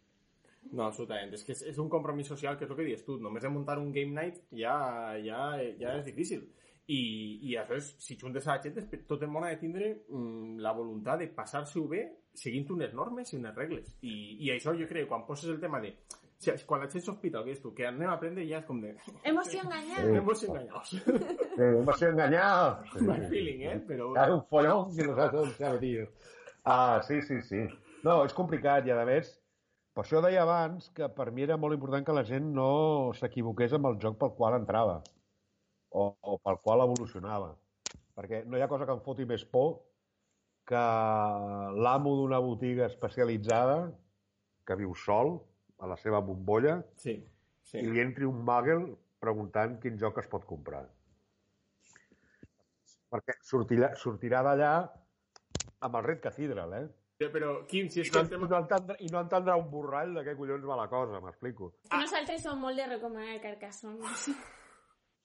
No, absolutament. És que és, és un compromís social, que és el que dius tu. Només de muntar un game night ja, ja, ja és difícil. I, i aleshores, si juntes a la gent, després tot el món ha de tindre mm, la voluntat de passar-se-ho bé seguint unes normes i unes regles. I, I això jo crec, quan poses el tema de... Si, quan la gent sospita el que és tu, que anem a aprendre ja és com de... Emoció enganyada. Sí. Hemos engañados. Sí, va ser enganyat. Mal feeling, eh? Però... Era un follón que no saps on s'ha tio. Ah, sí, sí, sí. No, és complicat i, a més, per això deia abans que per mi era molt important que la gent no s'equivoqués amb el joc pel qual entrava o, o pel qual evolucionava. Perquè no hi ha cosa que em foti més por que l'amo d'una botiga especialitzada que viu sol a la seva bombolla Sí. Sí. i li entri un muggle preguntant quin joc es pot comprar. Perquè sortirà, sortirà d'allà amb el Red Cathedral, eh? Però, Quim, si és I que no, tema... i no, entendrà, I no entendrà un borrall de què collons va la cosa, m'explico. Que nosaltres som molt de recomanar el Carcassonne.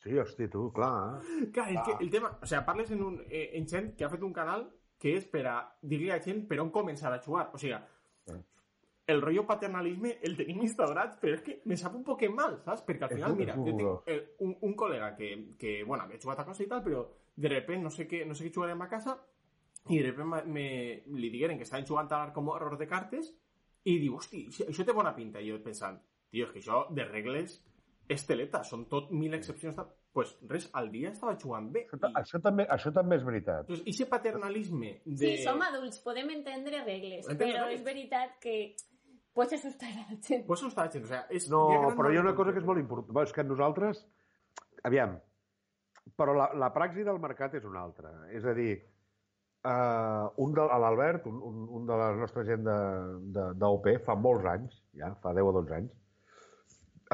Sí, hosti, tu, clar. Clar, és que el tema... O sigui, parles en, un, eh, en gent que ha fet un canal que és per a dir-li a gent per on començar a jugar. O sigui, el rotllo paternalisme el tenim instaurat, però és que me sap un poc mal, saps? Perquè al final, mira, jo tinc eh, un, un col·lega que, que, bueno, havia jugat a cosa i tal, però de repente no sé què, no sé què jugarem a casa i de repente me, me, li digueren que estaven jugant a com error de cartes i diu, hosti, això té bona pinta. I jo pensant, tio, és que això de regles és teleta, són tot mil excepcions. Tal. pues res, al dia estava jugant bé. Això, ta- això, també, això també és veritat. Entonces, ese paternalisme de... Sí, som adults, podem entendre regles, Entendre però regles. és veritat que pots assustar la gent. Pues eso està gent, o sea, és... No, però hi ha una cosa que és molt important. És que nosaltres... Aviam, però la, la praxi del mercat és una altra. És a dir, uh, un de, l'Albert, un, un, un de la nostra gent d'OP, fa molts anys, ja, fa 10 o 12 anys,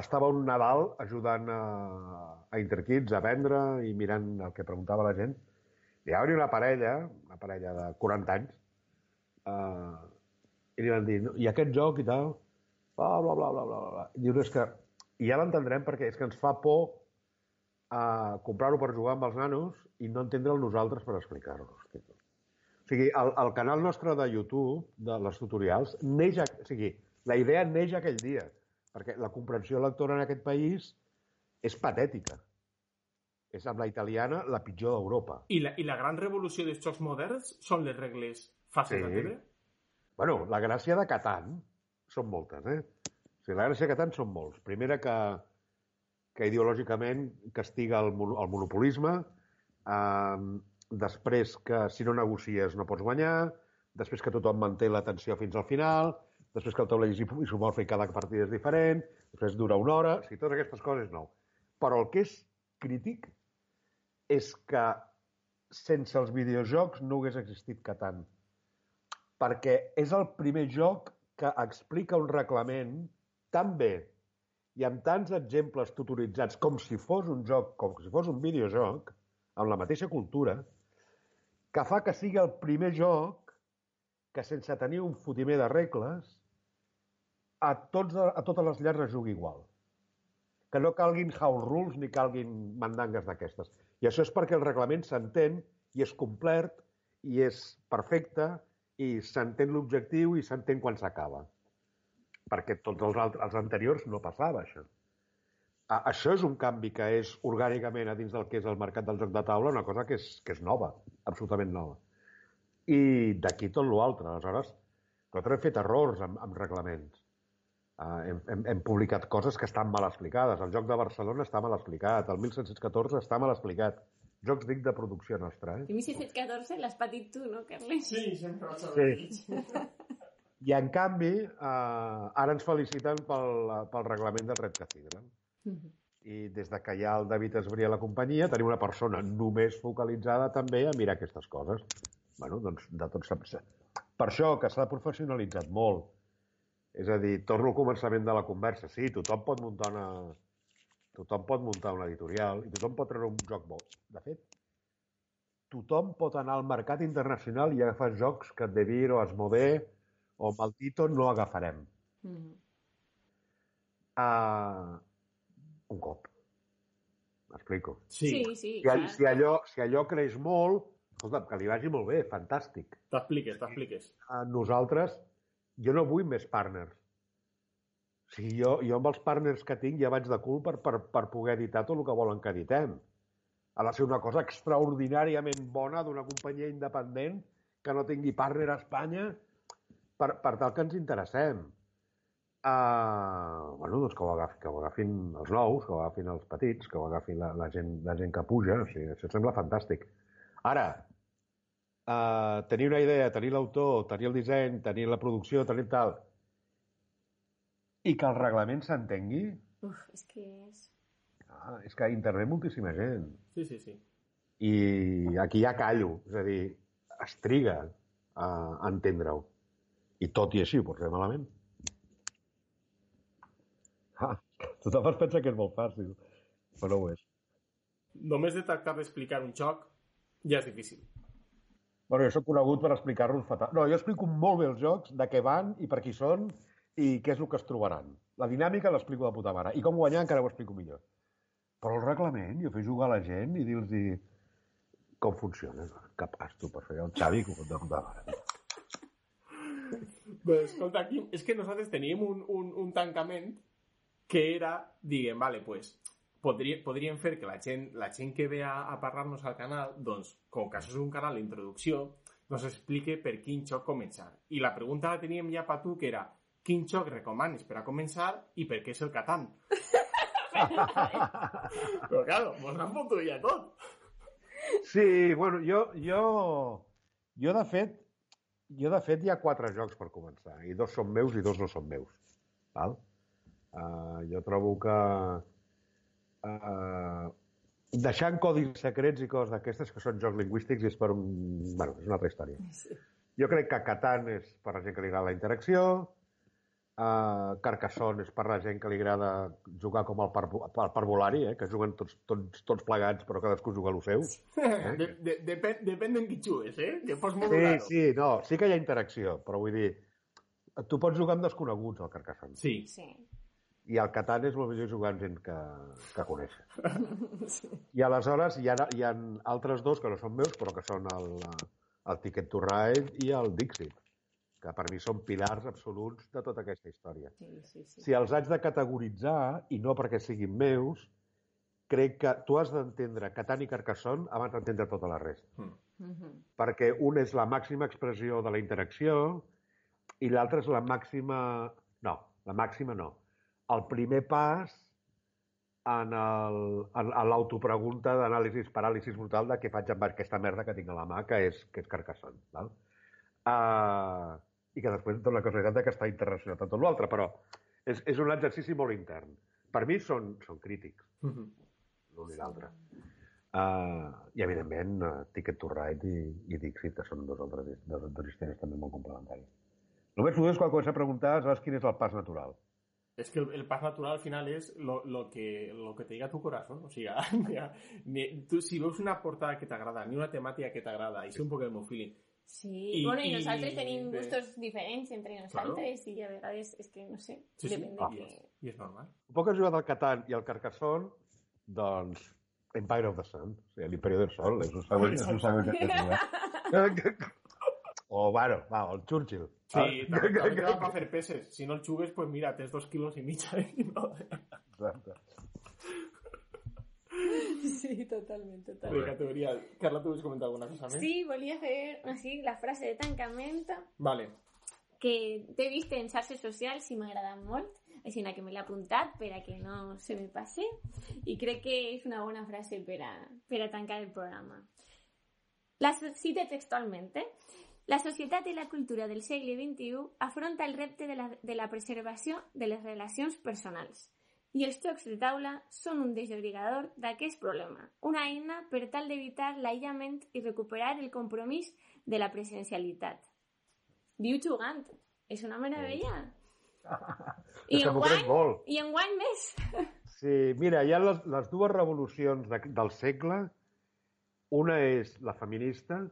estava un Nadal ajudant a, a Interkids a vendre i mirant el que preguntava la gent. I va una parella, una parella de 40 anys, uh, i li van dir, "No, i aquest joc i tal, bla, bla, bla, bla, bla, bla. dius, és que, i ja l'entendrem perquè és que ens fa por a comprar-ho per jugar amb els nanos i no entendre'l nosaltres per explicar-nos. O sigui, el, el canal nostre de YouTube, de les tutorials, neix, a, o sigui, la idea neix aquell dia, perquè la comprensió lectora en aquest país és patètica. És amb la italiana la pitjor d'Europa. I la, I la gran revolució dels jocs moderns són les regles fàcils Sí. d'entendre? Bueno, la gràcia de Catan són moltes, eh? O sigui, la gràcia de Catan són molts. Primera, que, que ideològicament castiga el, el monopolisme, eh, després que si no negocies no pots guanyar, després que tothom manté l'atenció fins al final, després que el taulell és iso- isomorfe i cada partida és diferent, després dura una hora, o sigui, totes aquestes coses no. Però el que és crític és que sense els videojocs no hagués existit Catan perquè és el primer joc que explica un reglament tan bé i amb tants exemples tutoritzats com si fos un joc, com si fos un videojoc, amb la mateixa cultura, que fa que sigui el primer joc que sense tenir un fotimer de regles a, tots, a totes les llars es jugui igual. Que no calguin house rules ni calguin mandangues d'aquestes. I això és perquè el reglament s'entén i és complet i és perfecte i s'entén l'objectiu i s'entén quan s'acaba. Perquè tots els, altres, els anteriors no passava això. A, això és un canvi que és orgànicament a dins del que és el mercat del joc de taula, una cosa que és, que és nova, absolutament nova. I d'aquí tot l'altre. Aleshores, nosaltres hem fet errors amb, amb reglaments. Uh, hem, hem, hem publicat coses que estan mal explicades. El joc de Barcelona està mal explicat. El 1714 està mal explicat. Jocs dic de producció nostra, eh? I 1714 l'has patit tu, no, Carles? Sí, sempre ho Sí. I, en canvi, eh, ara ens feliciten pel, pel reglament del Red Cathedral. Mhm. I des de que hi ha el David Esbrí a la companyia, tenim una persona només focalitzada també a mirar aquestes coses. bueno, doncs, de tot s'ha... Per això que s'ha professionalitzat molt. És a dir, torno al començament de la conversa. Sí, tothom pot muntar una... Tothom pot muntar una editorial i tothom pot treure un joc bo. De fet, tothom pot anar al mercat internacional i agafar jocs que De Vir o Asmodee o Maldito no agafarem. Mhm. Uh, un cop. M'explico. Sí, Sí, sí, Si, clar. si, allò, si allò creix molt, escolta, que li vagi molt bé, fantàstic. t'expliques, t'expliques. A nosaltres, jo no vull més partners. O sigui, jo, jo amb els partners que tinc ja vaig de cul per, per, per poder editar tot el que volen que editem. Ha de ser una cosa extraordinàriament bona d'una companyia independent que no tingui partner a Espanya per, per tal que ens interessem. Uh, bueno, doncs que ho, agafin, que ho agafin els nous, que ho agafin els petits, que ho agafin la, la, gent, la gent que puja. O sigui, això sembla fantàstic. Ara, uh, tenir una idea, tenir l'autor, tenir el disseny, tenir la producció, tenir tal, i que el reglament s'entengui, Uf, és que és... ah, és que intervé moltíssima gent. Sí, sí, sí. I aquí ja callo, és a dir, es triga a entendre-ho. I tot i així ho pots fer malament. Ah, Tothom es pensa que és molt fàcil, però no ho és. Només de tractar d'explicar un xoc ja és difícil. Bueno, jo soc conegut per explicar-los fatal. No, jo explico molt bé els jocs, de què van i per qui són i què és el que es trobaran. La dinàmica l'explico de puta mare. I com guanyar encara ho explico millor. Però el reglament, jo fer jugar a la gent i dir-los com funciona. Capaç tu per fer el Xavi que ho de puta mare. Pues, escolta, aquí, és que nosaltres teníem un, un, un tancament que era, diguem, vale, pues, podria, podríem fer que la gent, la gent que ve a, a parlar-nos al canal, doncs, com que això és un canal d'introducció, nos explique per quin xoc començar. I la pregunta la teníem ja per tu, que era quin xoc recomanes per a començar i per què és el Catan? Però, claro, mos han fotut ja tot. Sí, bueno, jo, jo, jo de fet, jo de fet hi ha quatre jocs per començar, i dos són meus i dos no són meus. Val? Uh, jo trobo que uh, deixant codis secrets i coses d'aquestes que són jocs lingüístics i és per un... Bueno, és una altra història. Sí. Jo crec que Catan és per la gent que li agrada la interacció, uh, Carcassonne és per la gent que li agrada jugar com el, parvo, el parvulari, eh, que juguen tots, tots, tots plegats però cadascú juga el seu. De, de, depèn, depèn d'en qui jugues, eh? Que pots Sí, modular-ho. sí, no, sí que hi ha interacció, però vull dir, tu pots jugar amb desconeguts al Carcassonne. Sí. Sí. I el Catan és el millor gent que, que coneixes. I aleshores hi ha, hi ha altres dos que no són meus, però que són el, el Ticket to Ride i el Dixit, que per mi són pilars absoluts de tota aquesta història. Sí, sí, sí. Si els haig de categoritzar, i no perquè siguin meus, crec que tu has d'entendre Catan i Carcassonne abans d'entendre tota la resta. Mm. Mhm. perquè un és la màxima expressió de la interacció i l'altre és la màxima... No, la màxima no. El primer pas en el- en en l'autopregunta d'anàlisis paràlisis brutal de què faig amb aquesta merda que tinc a la mà, que és, que és Carcassonne. Val? Uh, I que després té la casualitat que està internacional tot l'altre, però és, és un exercici molt intern. Per mi són, són crítics Mhm. l'un i l'altre. Uh, I, evidentment, uh, Ticket to Ride i, i Dixit, que són dos altres dos, dos històries també molt complementaris. Només tu quan comença a preguntar, saps quin és el pas natural. Es que el, el paz natural al final es lo, lo, que, lo que te diga tu corazón. O sea, mira, ni- tú si ves una portada que t'agrada, ni una temàtica que t'agrada, i sé un poc el meu feeling, Sí, I- bueno, i i- nosaltres tenim de- gustos diferents entre nosaltres i a vegades és que, no sé, sí, sí, depèn i, de és, què... i és normal. Un poc has jugat al Catan i al Carcassonne, doncs Empire of the Sun, o sigui, l'Imperio del Sol, és un següent, és un següent que. O, bueno, va, el Churchill. Sí, també, també te va para hacer peses. Si no el jugues, pues mira, tens dos kilos i mig ahí, ¿no? Sí, totalment, De totalment. categoria. Carla, tu vols comentar alguna cosa? Sí, volia fer així la frase de tancament Vale. que t'he vist en xarxes socials i m'ha agradat molt, així que me l'he apuntat per a que no se me passe i crec que és una bona frase per a, per a tancar el programa. La so- cita textualment, eh? La societat i la cultura del segle XXI afronta el repte de la, de la preservació de les relacions personals. I els jocs de taula són un desobrigador d'aquest problema, una eina per tal d'evitar l'aïllament i recuperar el compromís de la presencialitat. Viu jugant. És una meravella. I crec enguany, molt. i enguany més. Sí, mira, hi ha les, les dues revolucions de, del segle. Una és la feminista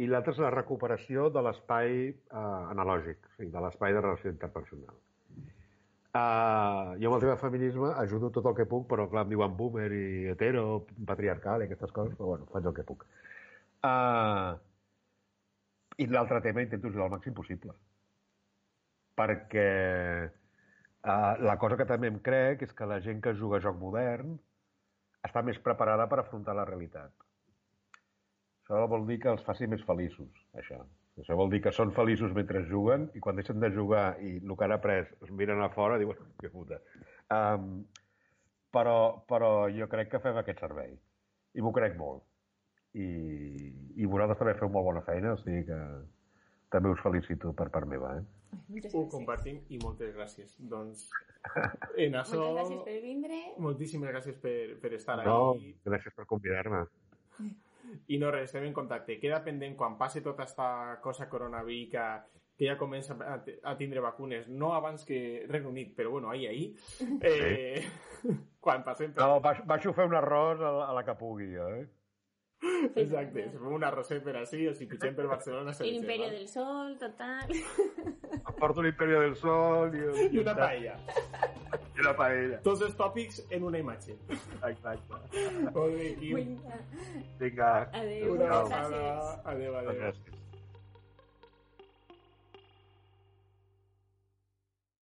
i l'altra és la recuperació de l'espai eh, analògic, o sigui, de l'espai de relació interpersonal. Uh, jo amb el tema feminisme ajudo tot el que puc, però clar, em diuen boomer i hetero, patriarcal i aquestes coses, però bueno, faig el que puc. Uh, I l'altre tema intento ajudar el màxim possible. Perquè uh, la cosa que també em crec és que la gent que juga a joc modern està més preparada per afrontar la realitat. Això vol dir que els faci més feliços, això. Això vol dir que són feliços mentre juguen i quan deixen de jugar i el que han après es miren a fora i diuen, que puta. Um, però, però jo crec que fem aquest servei. I m'ho crec molt. I, I vosaltres també feu molt bona feina, o sigui que també us felicito per part meva. Eh? Moltes Ho compartim i moltes gràcies. Doncs, en això... Moltes gràcies per vindre. Moltíssimes gràcies per, per estar No, aquí. gràcies per convidar-me. I no res, estem en contacte. Queda pendent quan passe tota esta cosa coronavírica que ja comença a, a tindre vacunes, no abans que Regne Unit, però bueno, ahir, ahir, eh, quan passem per... No, baixo, baixo fer un arròs a la, a la que pugui, eh? Exacte, si fem un arrosset per així o si pitgem per Barcelona... se El Imperio del Sol, total. Em porto l'Imperio del Sol i, I una paella. I una paella. Tots els tòpics en una imatge. Exacte. Molt bé, Quim. Vinga. Vinga. Adéu. Una Adéu. abraçada. Gràcies. Adéu, adéu. Gràcies.